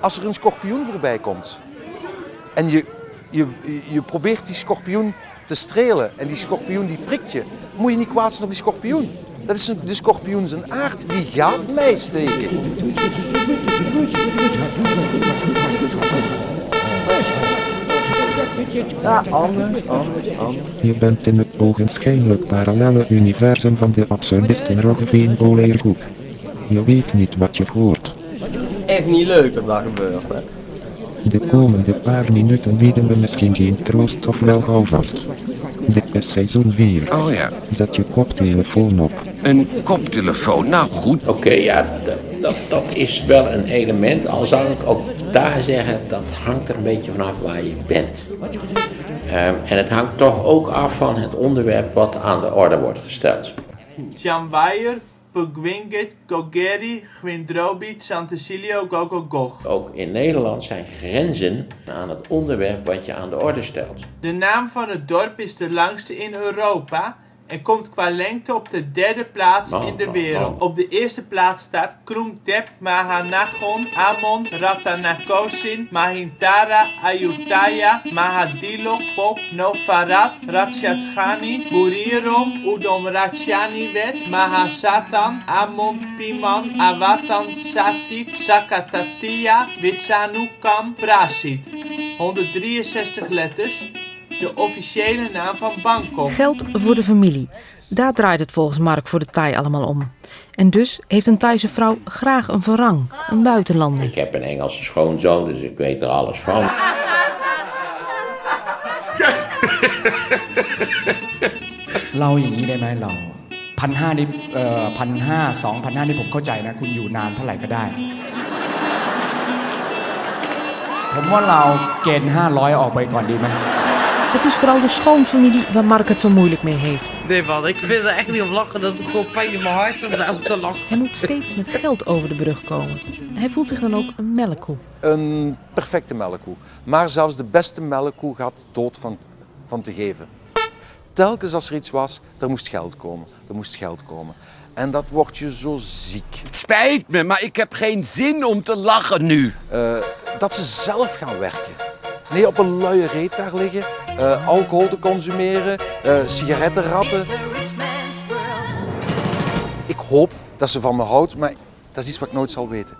als er een schorpioen voorbij komt en je, je, je probeert die schorpioen te strelen en die schorpioen die prikt je, moet je niet kwaad zijn op die schorpioen. Dat is een- de schorpioen zijn aard, die gaat mij steken. Ja, anders, anders, anders. Je bent in het ogenschijnlijk parallele universum van de absurdisten Roggeveen Boleerhoek. Je weet niet wat je hoort. Echt niet leuk als dat gebeurt. Hè. De komende paar minuten bieden we misschien geen troost of wel houvast. Dit is seizoen 4. Oh ja, Zet je koptelefoon op. een koptelefoon. Nou goed, Oké, ja, dat, dat, dat is wel een element. Al zou ik ook daar zeggen, dat hangt er een beetje vanaf waar je bent. Ehm, en het hangt toch ook af van het onderwerp wat aan de orde wordt gesteld. Janweier, Pugwingit, Gogeri, Gwindrobi, Sant'Ecilio, Gogogog. Ook in Nederland zijn grenzen aan het onderwerp wat je aan de orde stelt. De naam van het dorp is de langste in Europa en komt qua lengte op de derde plaats in de wereld. Op de eerste plaats staat Krungtep, Mahanakhon, Amon, Ratanakosin, Mahintara, Ayutthaya, Mahadilok, Pop, Novarat, Ratchathani, Burirom, Udom Ratchaniwet, Mahasatan, Amon, Piman, Awatan, Satik, Sakatatiya, Witsanukam, Prasit. 163 letters De officiële naam van Bangkok. Geld voor de familie. Daar draait het volgens Mark voor de Thai allemaal om. En dus heeft een Thaise vrouw graag een verrang, een buitenlander. Ik heb een Engelse schoonzoon, dus ik weet er alles van. เราอย่างนี้ได้ไหมเราพันห้านี่เอ่อพันห้าสองพันห้านี่ผมเข้าใจนะ คุณอยู่นานเท่าไหร่ก็ได้ ผมว่าเราเกณฑ์ห้าร้อยออกไปก่อนดีไหม het is vooral de schoonfamilie waar Mark het zo moeilijk mee heeft. Nee man, ik vind er echt niet om lachen. Dat doet gewoon pijn in mijn hart om daarom te lachen. Hij moet steeds met geld over de brug komen. Hij voelt zich dan ook een melkkoe. Een perfecte melkkoe. Maar zelfs de beste melkkoe gaat dood van, van te geven. Telkens als er iets was, er moest geld komen. Er moest geld komen. En dat wordt je zo ziek. spijt me, maar ik heb geen zin om te lachen nu. Eh, dat ze zelf gaan werken. Nee, op een luie reet daar liggen, eh, alcohol te consumeren, eh sigaretten ratten. Ik hoop dat ze van me houdt, maar dat is iets wat ik nooit zal weten.